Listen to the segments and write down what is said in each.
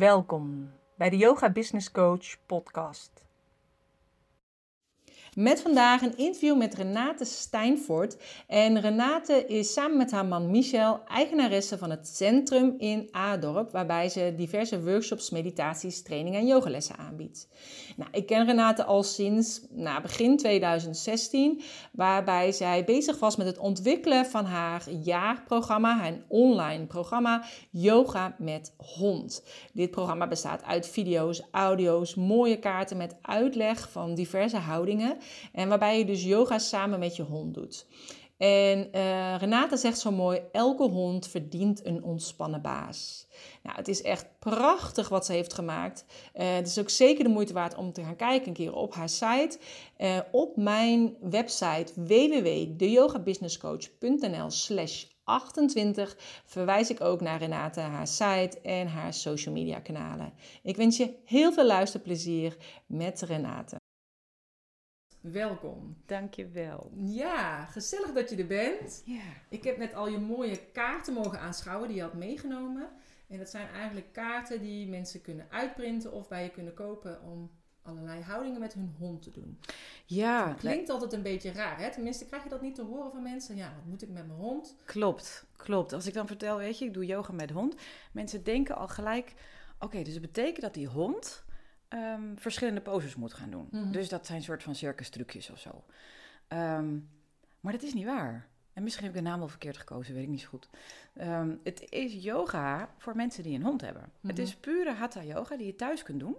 Welkom bij de Yoga Business Coach podcast. Met vandaag een interview met Renate Steinfort. En Renate is samen met haar man Michel eigenaresse van het centrum in Adorp, waarbij ze diverse workshops, meditaties, trainingen en yogalessen aanbiedt. Nou, ik ken Renate al sinds nou, begin 2016, waarbij zij bezig was met het ontwikkelen van haar jaarprogramma, haar online programma Yoga met Hond. Dit programma bestaat uit video's, audio's, mooie kaarten met uitleg van diverse houdingen en waarbij je dus yoga samen met je hond doet. En uh, Renata zegt zo mooi: elke hond verdient een ontspannen baas. Nou, het is echt prachtig wat ze heeft gemaakt. Uh, het is ook zeker de moeite waard om te gaan kijken een keer op haar site. Uh, op mijn website www.deyogabusinesscoach.nl slash 28 verwijs ik ook naar Renate, haar site en haar social media kanalen. Ik wens je heel veel luisterplezier met Renate. Welkom. Dankjewel. Ja, gezellig dat je er bent. Ja. Ik heb net al je mooie kaarten mogen aanschouwen die je had meegenomen. En dat zijn eigenlijk kaarten die mensen kunnen uitprinten of bij je kunnen kopen om allerlei houdingen met hun hond te doen. Ja. Klinkt altijd een beetje raar, hè? Tenminste, krijg je dat niet te horen van mensen? Ja, wat moet ik met mijn hond? Klopt, klopt. Als ik dan vertel, weet je, ik doe yoga met hond. Mensen denken al gelijk, oké, dus het betekent dat die hond um, verschillende poses moet gaan doen. Mm -hmm. Dus dat zijn soort van circus trucjes of zo. Um, maar dat is niet waar. En misschien heb ik de naam wel verkeerd gekozen, weet ik niet zo goed. Um, het is yoga voor mensen die een hond hebben. Mm -hmm. Het is pure hatha yoga die je thuis kunt doen.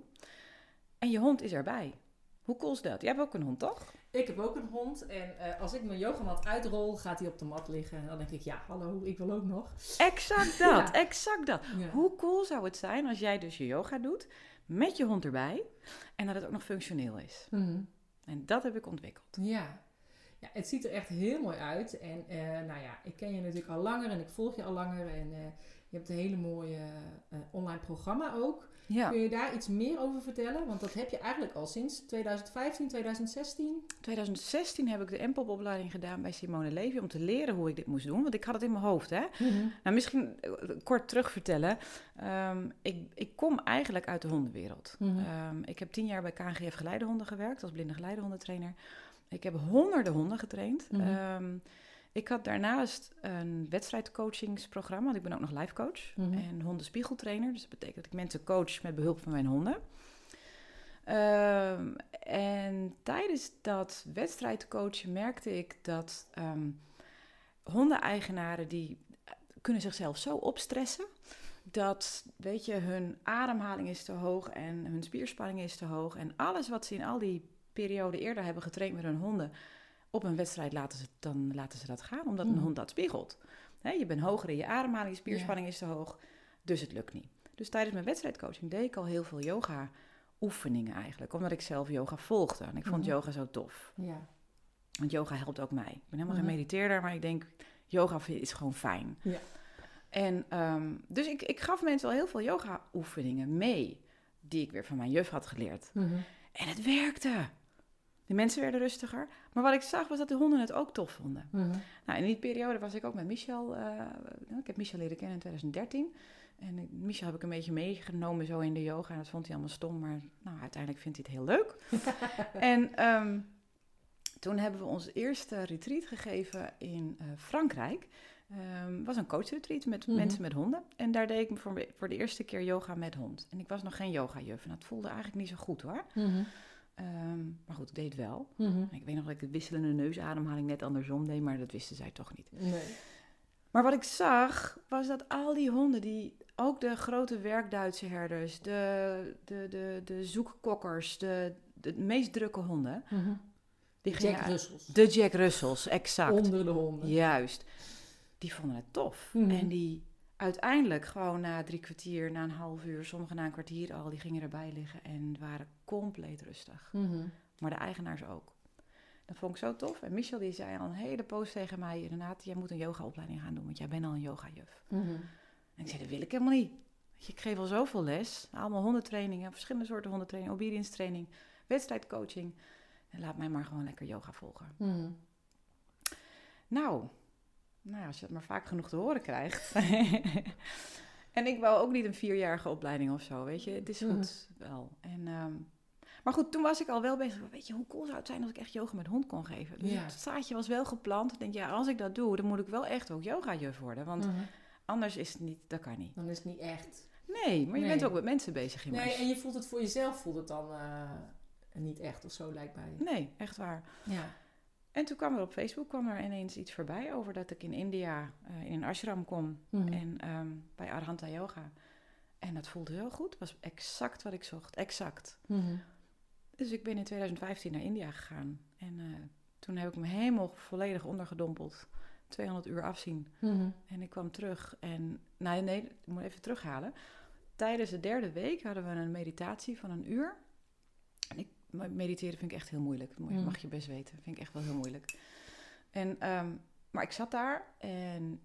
En je hond is erbij. Hoe cool is dat? Jij hebt ook een hond, toch? Ik heb ook een hond. En uh, als ik mijn yogamat uitrol, gaat hij op de mat liggen. En dan denk ik, ja, hallo, ik wil ook nog. Exact dat, ja. exact dat. Ja. Hoe cool zou het zijn als jij dus je yoga doet met je hond erbij en dat het ook nog functioneel is. Mhm. Mm -hmm. En dat heb ik ontwikkeld. Ja. ja, het ziet er echt heel mooi uit. En uh, nou ja, ik ken je natuurlijk al langer en ik volg je al langer. En uh, je hebt een hele mooie uh, online programma ook. Ja. Kun je daar iets meer over vertellen? Want dat heb je eigenlijk al sinds 2015, 2016. 2016 heb ik de MPOP-opleiding gedaan bij Simone Levy om te leren hoe ik dit moest doen. Want ik had het in mijn hoofd. Hè? Mm -hmm. Nou, misschien kort terug vertellen. Um, ik, ik, kom eigenlijk uit de hondenwereld. Mhm. Mm -hmm. um, ik heb tien jaar bij KNGF geleidehonden gewerkt als blinde geleidehondentrainer. Ik heb honderden honden getraind. Mhm. Mm -hmm. um, ik had daarnaast een wedstrijdcoachingsprogramma, want ik ben ook nog life coach Mhm. mm -hmm. en hondenspiegeltrainer. Dus dat betekent dat ik mensen coach met behulp van mijn honden. Um, en tijdens dat wedstrijdcoachen merkte ik dat um, hondeneigenaren die kunnen zichzelf zo opstressen dat, weet je, hun ademhaling is te hoog en hun spierspanning is te hoog en alles wat ze in al die perioden eerder hebben getraind met hun honden op een wedstrijd laten ze, dan laten ze dat gaan, omdat een hond dat spiegelt. He, je bent hoger in je ademhaling, je spierspanning Ja. is te hoog, dus het lukt niet. Dus tijdens mijn wedstrijdcoaching deed ik al heel veel yoga oefeningen eigenlijk, omdat ik zelf yoga volgde. En ik vond Mhm. yoga zo tof. Ja. Want yoga helpt ook mij. Ik ben helemaal Mhm. geen mediteerder, maar ik denk, yoga is gewoon fijn. Ja. En um, dus ik, ik gaf mensen al heel veel yoga oefeningen mee, die ik weer van mijn juf had geleerd. Mm -hmm. En het werkte. De mensen werden rustiger. Maar wat ik zag was dat de honden het ook tof vonden. Mm -hmm. Nou, in die periode was ik ook met Michel. Uh, ik heb Michel leren kennen in 2013. En Michel heb ik een beetje meegenomen zo in de yoga. En dat vond hij allemaal stom. Maar nou, uiteindelijk vindt hij het heel leuk. en um, toen hebben we ons eerste retreat gegeven in uh, Frankrijk. Het um, was een coachretreat met Mhm. mm -hmm. mensen met honden. En daar deed ik voor, voor de eerste keer yoga met hond. En ik was nog geen yoga-juf. En dat voelde eigenlijk niet zo goed hoor. Mm -hmm. Um, maar goed, ik deed het wel. Mm -hmm. Ik weet nog dat ik de wisselende neusademhaling net andersom deed, maar dat wisten zij toch niet. Nee. Maar wat ik zag, was dat al die honden, die, ook de grote werkduitse herders, de, de, de, de zoekkokkers, de, de meest drukke honden. Mm -hmm. die Jack Russells. De Jack Russells, exact. Onder de honden. Juist. Die vonden het tof. Mhm. Mm -hmm. En die uiteindelijk gewoon na drie kwartier, na een half uur, sommigen na een kwartier al, die gingen erbij liggen en waren compleet rustig. Mm -hmm. Maar de eigenaars ook. Dat vond ik zo tof. En Michel die zei al een hele poos tegen mij, Renate, jij moet een yogaopleiding gaan doen, want jij bent al een yogajuf. Mm -hmm. En ik zei, dat wil ik helemaal niet. Ik geef al zoveel les, allemaal hondentrainingen, verschillende soorten hondentraining, obedience training, wedstrijdcoaching. En laat mij maar gewoon lekker yoga volgen. Mm -hmm. Nou, nou, als je het maar vaak genoeg te horen krijgt. En ik wou ook niet een vierjarige opleiding of zo, weet je. Het is goed wel. En, ehm, maar goed, toen was ik al wel bezig. Weet je, hoe cool zou het zijn als ik echt yoga met hond kon geven? Dus Ja. het zaadje was wel geplant. Ik denk, ja, als ik dat doe, dan moet ik wel echt ook yoga-juf worden. Want Mhm. anders is het niet, dat kan niet. Dan is het niet echt. Nee, maar je Nee. bent ook met mensen bezig, immers. Nee, en je voelt het voor jezelf, voelt het dan eh, niet echt of zo, lijkt mij. Nee, echt waar. Ja. En toen kwam er op Facebook kwam er ineens iets voorbij over dat ik in India eh, in een ashram kom. Mhm. En ehm, bij Arhanta Yoga. En dat voelde heel goed. was exact wat ik zocht. Exact. Mhm. Dus ik ben in 2015 naar India gegaan. En eh, toen heb ik me helemaal volledig ondergedompeld. 200 uur afzien. Mhm. En ik kwam terug en... Nee, nee, ik moet even terughalen. Tijdens de derde week hadden we een meditatie van een uur. Mediteren vind ik echt heel moeilijk. Dat Mm. mag je best weten. Vind ik echt wel heel moeilijk. En, ehm, maar ik zat daar en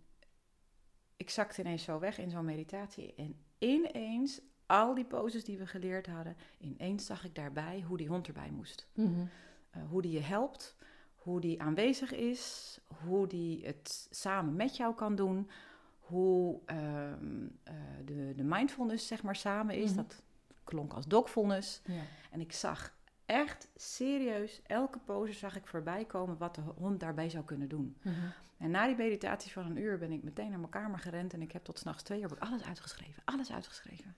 ik zakte ineens zo weg in zo'n meditatie. En ineens, al die poses die we geleerd hadden... ineens zag ik daarbij hoe die hond erbij moest. Mhm. Uh, hoe die je helpt, hoe die aanwezig is, hoe die het samen met jou kan doen, hoe ehm, uh, de, de mindfulness zeg maar samen is. Mhm. Dat klonk als dogfulness. Ja. En ik zag echt serieus, elke pose zag ik voorbij komen wat de hond daarbij zou kunnen doen. Mhm. En na die meditatie van een uur ben ik meteen naar mijn kamer gerend en ik heb tot s'nachts twee uur heb ik alles uitgeschreven. Alles uitgeschreven.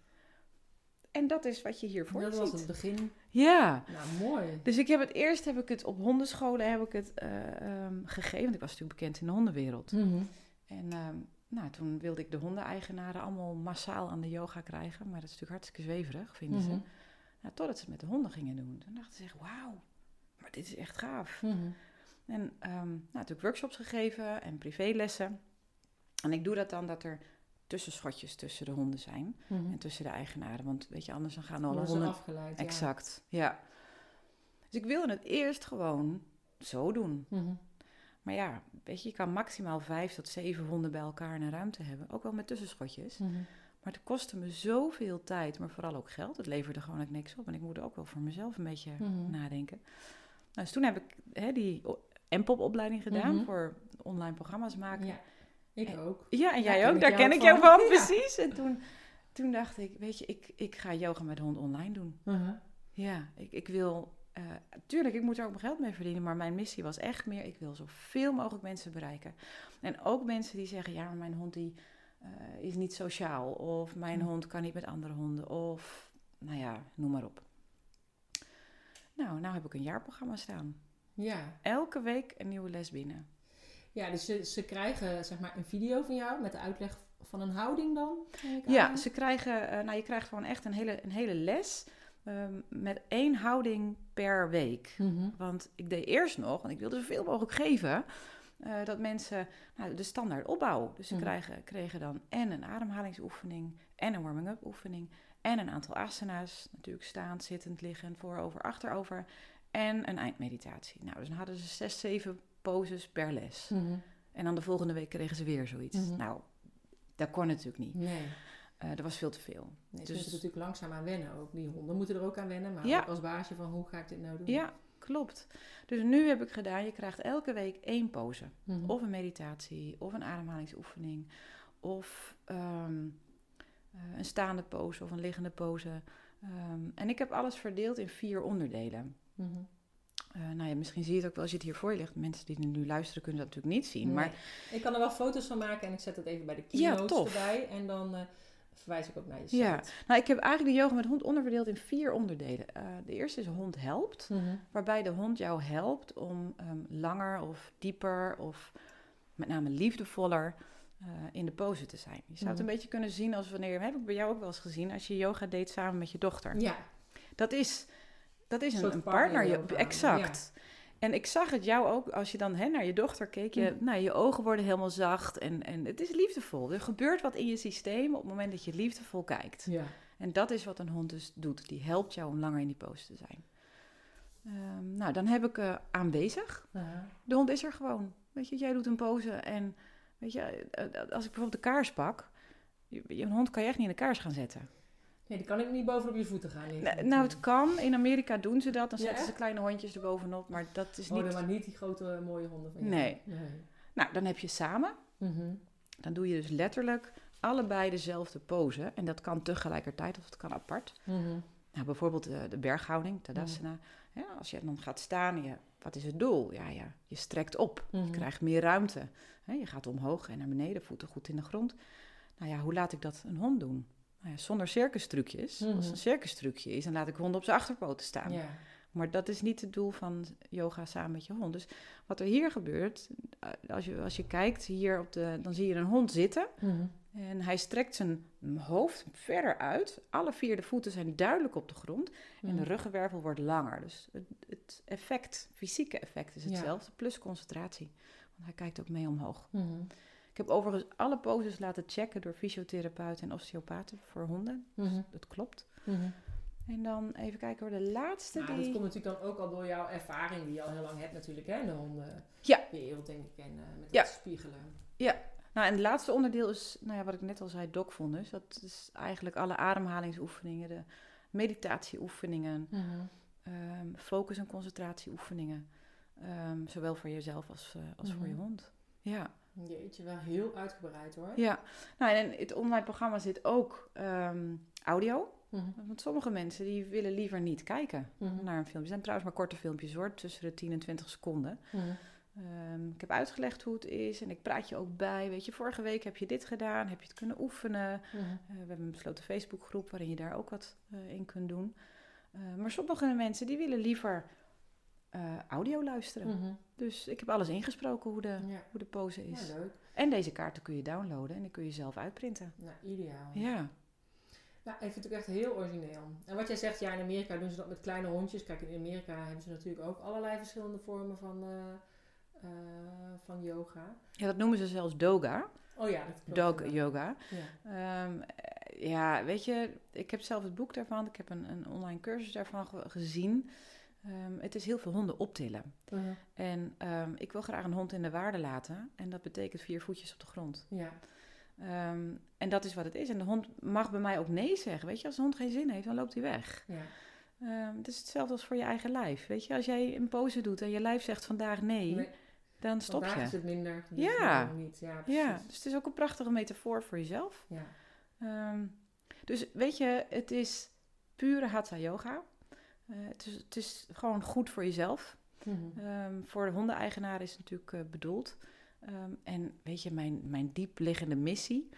En dat is wat je hiervoor Dat ziet. was het begin. Ja. Nou, mooi. Dus ik heb het eerst heb ik het op hondenscholen heb ik het eh, um, gegeven. Want ik was natuurlijk bekend in de hondenwereld. Mhm. En um, nou, toen wilde ik de hondeneigenaren allemaal massaal aan de yoga krijgen. Maar dat is natuurlijk hartstikke zweverig, vinden Mhm. ze. Nou, totdat ze het met de honden gingen doen. Toen dachten ze echt, wauw, maar dit is echt gaaf. Mhm. En um, nou, natuurlijk workshops gegeven en privélessen. En ik doe dat dan dat er tussenschotjes tussen de honden zijn Mhm. en tussen de eigenaren. Want weet je, anders dan gaan alle honden... afgeleid. Exact, ja. Dus ik wilde het eerst gewoon zo doen. Mhm. Maar ja, weet je, je kan maximaal vijf tot zeven honden bij elkaar in een ruimte hebben. Ook wel met tussenschotjes. Mhm. Maar het kostte me zoveel tijd, maar vooral ook geld. Het leverde gewoon ook niks op. En ik moet ook wel voor mezelf een beetje Mhm. nadenken. Nou, dus toen heb ik hè, die MPOP-opleiding gedaan Mhm. voor online programma's maken. Ja, ik En- ook. Ja, en jij ook. Daar ken ik jou van, Ja. precies. En toen, toen dacht ik, weet je, ik, ik ga yoga met hond online doen. Mhm. Ja, ik, ik wil... eh, tuurlijk, ik moet er ook mijn geld mee verdienen. Maar mijn missie was echt meer... Ik wil zoveel mogelijk mensen bereiken. En ook mensen die zeggen... Ja, maar mijn hond die, eh, is niet sociaal. Of mijn hond kan niet met andere honden. Of, nou ja, noem maar op. Nou, nou heb ik een jaarprogramma staan. Ja. Elke week een nieuwe les binnen. ja, dus ze, ze krijgen zeg maar een video van jou met de uitleg van een houding dan? Ja, aan. ze krijgen, eh, nou, je krijgt gewoon echt een hele, een hele les ehm, met één houding per week. Mhm. Want ik deed eerst nog, want ik wilde zoveel mogelijk geven, eh, dat mensen nou, de standaard opbouw. Dus ze Mhm. krijgen, kregen dan en een ademhalingsoefening en een warming-up oefening en een aantal asana's, natuurlijk staand, zittend, liggend, voorover, achterover en een eindmeditatie. Nou, dus dan hadden ze zes, zeven poses per les. Mhm. En dan de volgende week kregen ze weer zoiets. Mhm. Nou, dat kon natuurlijk niet. Nee. Eh dat was veel te veel. Nee, ze Dus- moeten er natuurlijk langzaam aan wennen ook. Die honden moeten er ook aan wennen, maar Ja. ook als baasje van hoe ga ik dit nou doen? Ja, klopt. Dus nu heb ik gedaan, je krijgt elke week één pose. Mhm. Of een meditatie, of een ademhalingsoefening, of ehm, eh, een staande pose of een liggende pose. Ehm, en ik heb alles verdeeld in vier onderdelen. Mhm. Eh, nou ja, misschien zie je het ook wel als je het hier voor je ligt. Mensen die nu luisteren kunnen dat natuurlijk niet zien. Maar. Ik kan er wel foto's van maken en ik zet het even bij de keynotes erbij. En dan eh, verwijs ik ook naar je site. Ja. nou, ik heb eigenlijk de yoga met hond onderverdeeld in vier onderdelen. Eh, de eerste is hond helpt. Mhm. waarbij de hond jou helpt om ehm, langer of dieper of met name liefdevoller eh, in de pose te zijn. Je zou het Mhm. een beetje kunnen zien als wanneer, heb ik bij jou ook wel eens gezien, als je yoga deed samen met je dochter. Ja. Dat is, dat is Een partner, partneryoga, exact. En ik zag het jou ook, als je dan hè, naar je dochter keek, je, Mhm. nou, je ogen worden helemaal zacht en, en het is liefdevol. Er gebeurt wat in je systeem op het moment dat je liefdevol kijkt. Ja. En dat is wat een hond dus doet. Die helpt jou om langer in die pose te zijn. Ehm, nou, dan heb ik eh, aanwezig. De hond is er gewoon. Weet je, jij doet een pose en weet je, eh, eh, als ik bijvoorbeeld de kaars pak, je, je- een hond kan je echt niet in de kaars gaan zetten. Nee, die kan ik niet bovenop je voeten gaan liggen. Nou, nou, het kan. In Amerika doen ze dat. Dan Ja, zetten ze kleine hondjes erbovenop, maar dat is Oh, niet. maar niet die grote mooie honden van jou. Nee. nee. Nou, dan heb je samen. Mhm. Dan doe je dus letterlijk allebei dezelfde pose. En dat kan tegelijkertijd of het kan apart. Mhm. Nou, bijvoorbeeld de, de berghouding, Tadasana. Ja, als je dan gaat staan, je, wat is het doel? Ja, ja, je strekt op. Je Mhm. krijgt meer ruimte. Je gaat omhoog en naar beneden, voeten goed in de grond. Nou ja, hoe laat ik dat een hond doen? Nou ja, zonder circustrucjes. Als Mhm. een circustrucje is, dan laat ik honden op zijn achterpoten staan. Ja. Maar dat is niet het doel van yoga samen met je hond. Dus wat er hier gebeurt, eh, als je, als je kijkt hier op de, dan zie je een hond zitten. Mhm. En hij strekt zijn hoofd verder uit. Alle vier de voeten zijn duidelijk op de grond. En de Mhm. ruggenwervel wordt langer. Dus het, het effect, fysieke effect is Ja. hetzelfde, plus concentratie. Want hij kijkt ook mee omhoog. Ik heb overigens alle poses laten checken door fysiotherapeuten en osteopaten voor honden. Mhm. Dat klopt. Mhm. En dan even kijken hoor, de laatste Nou, die... dat komt natuurlijk dan ook al door jouw ervaring die je al heel lang hebt natuurlijk, hè, in de Ja. hondenwereld, denk ik, en eh, met Ja. het spiegelen. Nou, en het laatste onderdeel is, nou ja, wat ik net al zei, dogvondus. Dat is eigenlijk alle ademhalingsoefeningen, de meditatieoefeningen, Mhm. ehm, focus- en concentratieoefeningen. Ehm, zowel voor jezelf als, eh, als voor je Mhm. hond. Ja. Jeetje, wel heel uitgebreid hoor. ja. Nou, en in het online programma zit ook ehm, audio. Mhm. Want sommige mensen die willen liever niet kijken Mhm. naar een filmpje. Het zijn trouwens maar korte filmpjes hoor, tussen de 10 en 20 seconden. Mhm. Ehm, ik heb uitgelegd hoe het is en ik praat je ook bij. Weet je, vorige week heb je dit gedaan, heb je het kunnen oefenen. Eh, we hebben een besloten Facebookgroep waarin je daar ook wat eh, in kunt doen. Eh, maar sommige mensen die willen liever eh, audio luisteren. Mhm. Dus ik heb alles ingesproken hoe de, Ja. hoe de pose is. Ja, leuk. En deze kaarten kun je downloaden en die kun je zelf uitprinten. Nou, ideaal. Ja, Ja, ik vind het ook echt heel origineel. En wat jij zegt, ja, in Amerika doen ze dat met kleine hondjes. Kijk, in Amerika hebben ze natuurlijk ook allerlei verschillende vormen van, eh, eh, van yoga. ja dat noemen ze zelfs doga, Oh ja, dat klopt. dog yoga. Ja. Ehm, eh, ja, weet je, ik heb zelf het boek daarvan, ik heb een, een online cursus daarvan ge- gezien. Ehm, het is heel veel honden optillen. Mhm. En ehm, ik wil graag een hond in de waarde laten. En dat betekent vier voetjes op de grond. Ja. Ehm, en dat is wat het is. En de hond mag bij mij ook nee zeggen. Weet je, als de hond geen zin heeft, dan loopt hij weg. ja. Het is hetzelfde als voor je eigen lijf. Weet je, als jij een pose doet en je lijf zegt vandaag nee, Nee, dan stop vandaag is je. het minder. dus Ja. Niet. Ja. Ja, dus het is ook een prachtige metafoor voor jezelf. Ja. Dus weet je, het is pure hatha yoga. Eh, het, is, het is gewoon goed voor jezelf. Mhm. Ehm, voor de hondeneigenaar is het natuurlijk eh, bedoeld. Ehm, en weet je, mijn, mijn diepliggende missie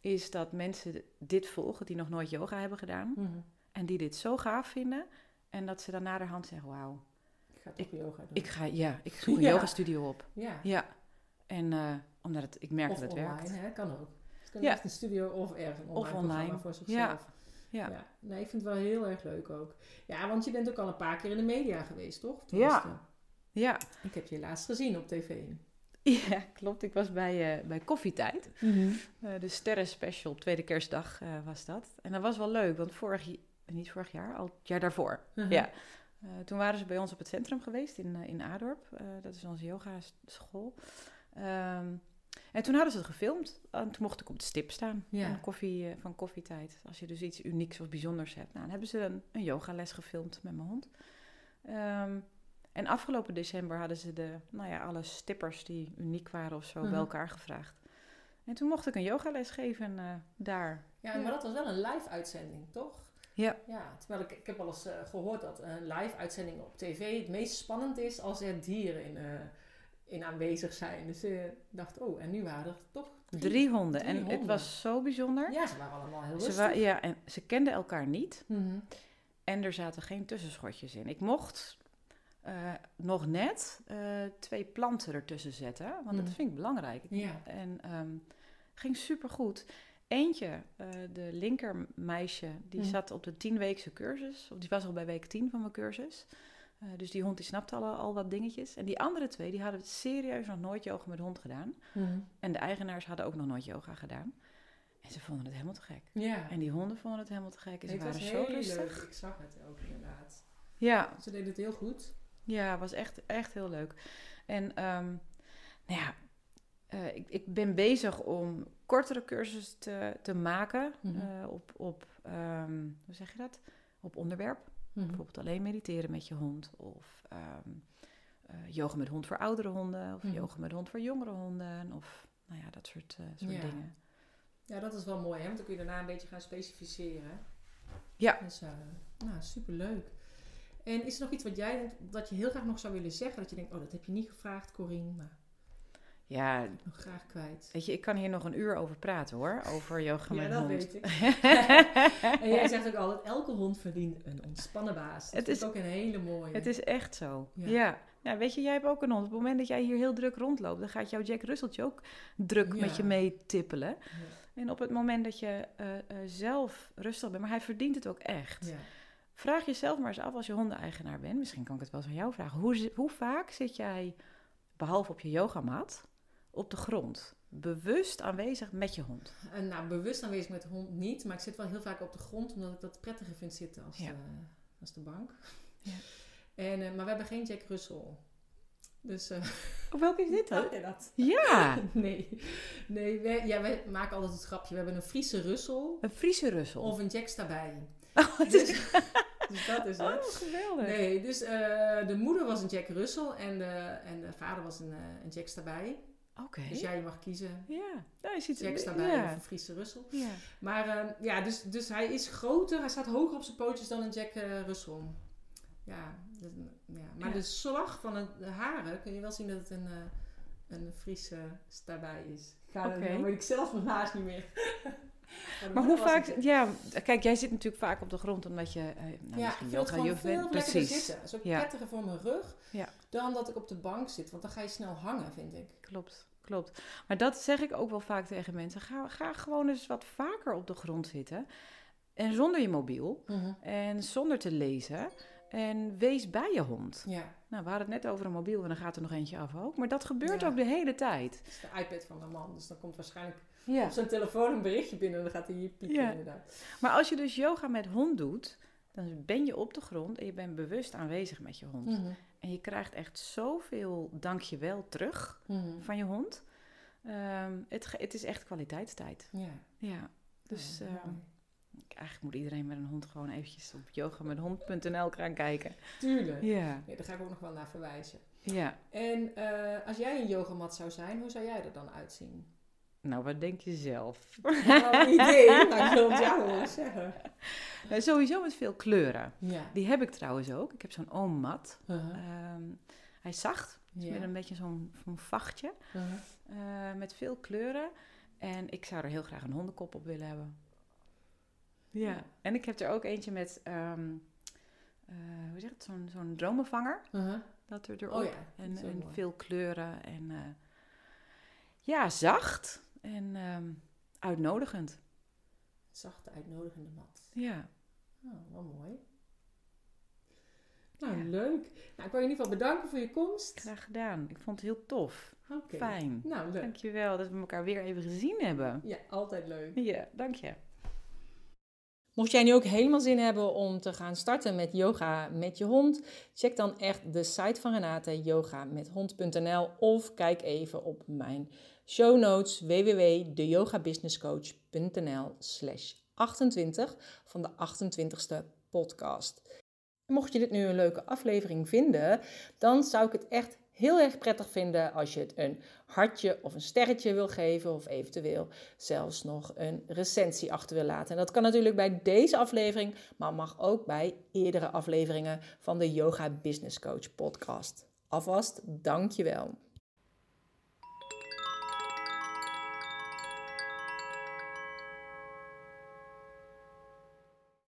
is dat mensen dit volgen die nog nooit yoga hebben gedaan. Mhm. En die dit zo gaaf vinden. En dat ze dan naderhand zeggen, wauw, Ik ga toch yoga doen. ik ga, ja, ik zoek een Ja. yogastudio op. ja. Ja, en eh, omdat het, ik merk Of dat het online, werkt. hè? kan ook. Het kan Ja. echt een studio of ergens een Of online, online. voor zichzelf. Ja. Ja. Nee, ik vind het wel heel erg leuk ook. Ja, want je bent ook al een paar keer in de media geweest, toch? Ja. Tenminste, Ja. Ik heb je laatst gezien op tv. ja, klopt. Ik was bij, eh, bij Koffietijd. Eh, de Sterren Special, tweede kerstdag eh, was dat. En dat was wel leuk, want vorig jaar, niet vorig jaar, al het jaar daarvoor. Mhm. Ja. Toen waren ze bij ons op het centrum geweest in, in Adorp. Dat is onze yogaschool. Ehm en toen hadden ze het gefilmd. En toen mocht ik op de stip staan Ja. van, koffie, eh, van koffietijd. Als je dus iets unieks of bijzonders hebt. Nou, dan hebben ze een, een yogales gefilmd met mijn hond. Ehm, en afgelopen december hadden ze de, nou ja, alle stippers die uniek waren of zo Mhm. bij elkaar gevraagd. En toen mocht ik een yogales geven eh, daar. Ja, Ja. maar dat was wel een live uitzending, toch? Ja. Ja, terwijl ik, ik heb wel eens eh, gehoord dat een live uitzending op tv het meest spannend is als er dieren in, eh, in aanwezig zijn. Dus ik dacht, oh, en nu waren er toch Drie honden. Drie en het was zo bijzonder. Ja, ze waren allemaal heel Ze, rustig. wa- ja, en ze kenden elkaar niet. Mhm. En er zaten geen tussenschotjes in. Ik mocht eh, nog net eh, twee planten ertussen zetten. Want dat Mhm. vind ik belangrijk. Ja. En ehm ging supergoed. Eentje, eh, de linkermeisje, die Mhm. zat op de tienweekse cursus. Of die was al bij week 10 van mijn cursus. Eh, dus die hond die snapte al, al wat dingetjes. En die andere twee, die hadden serieus nog nooit yoga met hond gedaan. Mhm. En de eigenaars hadden ook nog nooit yoga gedaan. En ze vonden het helemaal te gek. Ja. En die honden vonden het helemaal te gek. En ze het waren zo rustig. leuk. Ik zag het ook inderdaad. Ja, Ze deden het heel goed. ja, was echt, echt heel leuk. En ehm, nou ja, eh, ik, ik ben bezig om kortere cursussen te, te maken Mhm. eh, op, op ehm, hoe zeg je dat? Op onderwerp. Mhm. Bijvoorbeeld alleen mediteren met je hond. Of eh, yoga met hond voor oudere honden. Of Mhm. yoga met hond voor jongere honden. Of nou ja, dat soort, eh, soort Ja. dingen. Ja, dat is wel mooi, hè? Want dan kun je daarna een beetje gaan specificeren. Ja. Dus, uh, nou, superleuk. En is er nog iets wat jij dat je heel graag nog zou willen zeggen? Dat je denkt, oh, dat heb je niet gevraagd, Corine, maar ja, nog graag kwijt. Weet je, ik kan hier nog een uur over praten hoor, over yoga met ja, hond. dat weet ik. en jij zegt ook altijd, elke hond verdient een ontspannen baas. Dat het is ook een hele mooie. Het is echt zo, ja. ja. weet je, jij hebt ook een hond. Op het moment dat jij hier heel druk rondloopt, dan gaat jouw Jack Russeltje ook druk met je mee tippelen. En op het moment dat je uh, uh, zelf rustig bent, maar hij verdient het ook echt. Vraag jezelf maar eens af als je hondeneigenaar bent. Misschien kan ik het wel eens aan jou vragen. Hoe, hoe vaak zit jij, behalve op je yogamat, op de grond? Bewust aanwezig met je hond? Uh, nou, bewust aanwezig met de hond niet. Maar ik zit wel heel vaak op de grond, omdat ik dat prettiger vind zitten als, ja. de, als de bank. Ja. En, maar we hebben geen Jack Russell. Dus, uh, oh, welke is dit dan? je dat? Ja! nee, nee wij, ja, wij maken altijd het grapje. We hebben een Friese Russel. Een Friese Russel? Of een Jack daarbij. Oh, dus, dus, dat is het. Oh, geweldig. Nee, dus uh, de moeder was een Jack Russell en de, en de vader was een, uh, een Jack daarbij. Okay. Dus jij mag kiezen. Ja. Nou, je ziet Jack ja. of een Friese Russel. Ja. Maar uh, ja, dus, dus hij is groter. Hij staat hoger op zijn pootjes dan een Jack Russell. Ja, dus, ja. maar ja. de slag van het, de haren kun je wel zien dat het een, uh, een Friese daarbij is. Ga okay. Dan weet ik zelf nog haast niet meer. Maar, hoe vaak, ja, kijk, jij zit natuurlijk vaak op de grond omdat je, uh, nou, ja, het gewoon veel Precies. zitten. Ja. prettiger voor mijn rug ja. dan dat ik op de bank zit, want dan ga je snel hangen, vind ik. Klopt. Klopt. Maar dat zeg ik ook wel vaak tegen mensen. Ga, ga gewoon eens wat vaker op de grond zitten. En zonder je mobiel. Mhm. En zonder te lezen. En wees bij je hond. Ja. Nou, we hadden het net over een mobiel en dan gaat er nog eentje af ook. Maar dat gebeurt Ja. ook de hele tijd. Het is de iPad van mijn man, dus dan komt waarschijnlijk Ja. op zijn telefoon een berichtje binnen en dan gaat hij hier pieken Ja. inderdaad. Maar als je dus yoga met hond doet, dan ben je op de grond en je bent bewust aanwezig met je hond. Mhm. En je krijgt echt zoveel dankjewel terug Mhm. van je hond. Ehm, het, het is echt kwaliteitstijd. Ja. Ja, dus Ja, ehm, eigenlijk moet iedereen met een hond gewoon eventjes op yogamethond.nl gaan kijken. Tuurlijk. Ja, Ja, daar ga ik ook nog wel naar verwijzen. ja. En eh, als jij een yogamat zou zijn, hoe zou jij er dan uitzien? Nou, wat denk je zelf? Nou, idee, maar ik wil het jou wel zeggen. Nou, sowieso met veel kleuren. Ja. Die heb ik trouwens ook. Ik heb zo'n oommat. Uh-huh. Ehm, hij is zacht, dus Ja. met een beetje zo'n vachtje. Uh-huh. eh, met veel kleuren. En ik zou er heel graag een hondenkop op willen hebben. Ja, Ja. en ik heb er ook eentje met, ehm, eh, hoe zeg het, zo'n zo'n dromenvanger. Uh-huh. Dat er erop. Oh ja, dat en en veel kleuren. En ja, zacht. En ehm, uitnodigend. Zachte, uitnodigende mat. Ja. Oh, wel mooi. Nou, Ja. leuk. Nou, ik wil je in ieder geval bedanken voor je komst. Graag gedaan. Ik vond het heel tof. Oké. Fijn. Nou, leuk. Dankjewel dat we elkaar weer even gezien hebben. Ja, altijd leuk. Ja, dank je. Mocht jij nu ook helemaal zin hebben om te gaan starten met yoga met je hond, check dan echt de site van Renate, yogamethond.nl of kijk even op mijn show notes www.deyogabusinesscoach.nl slash 28 van de 28ste podcast. Mocht je dit nu een leuke aflevering vinden, dan zou ik het echt heel erg prettig vinden als je het een hartje of een sterretje wil geven of eventueel zelfs nog een recensie achter wil laten. En dat kan natuurlijk bij deze aflevering, maar mag ook bij eerdere afleveringen van de Yoga Business Coach podcast. Alvast, dankjewel.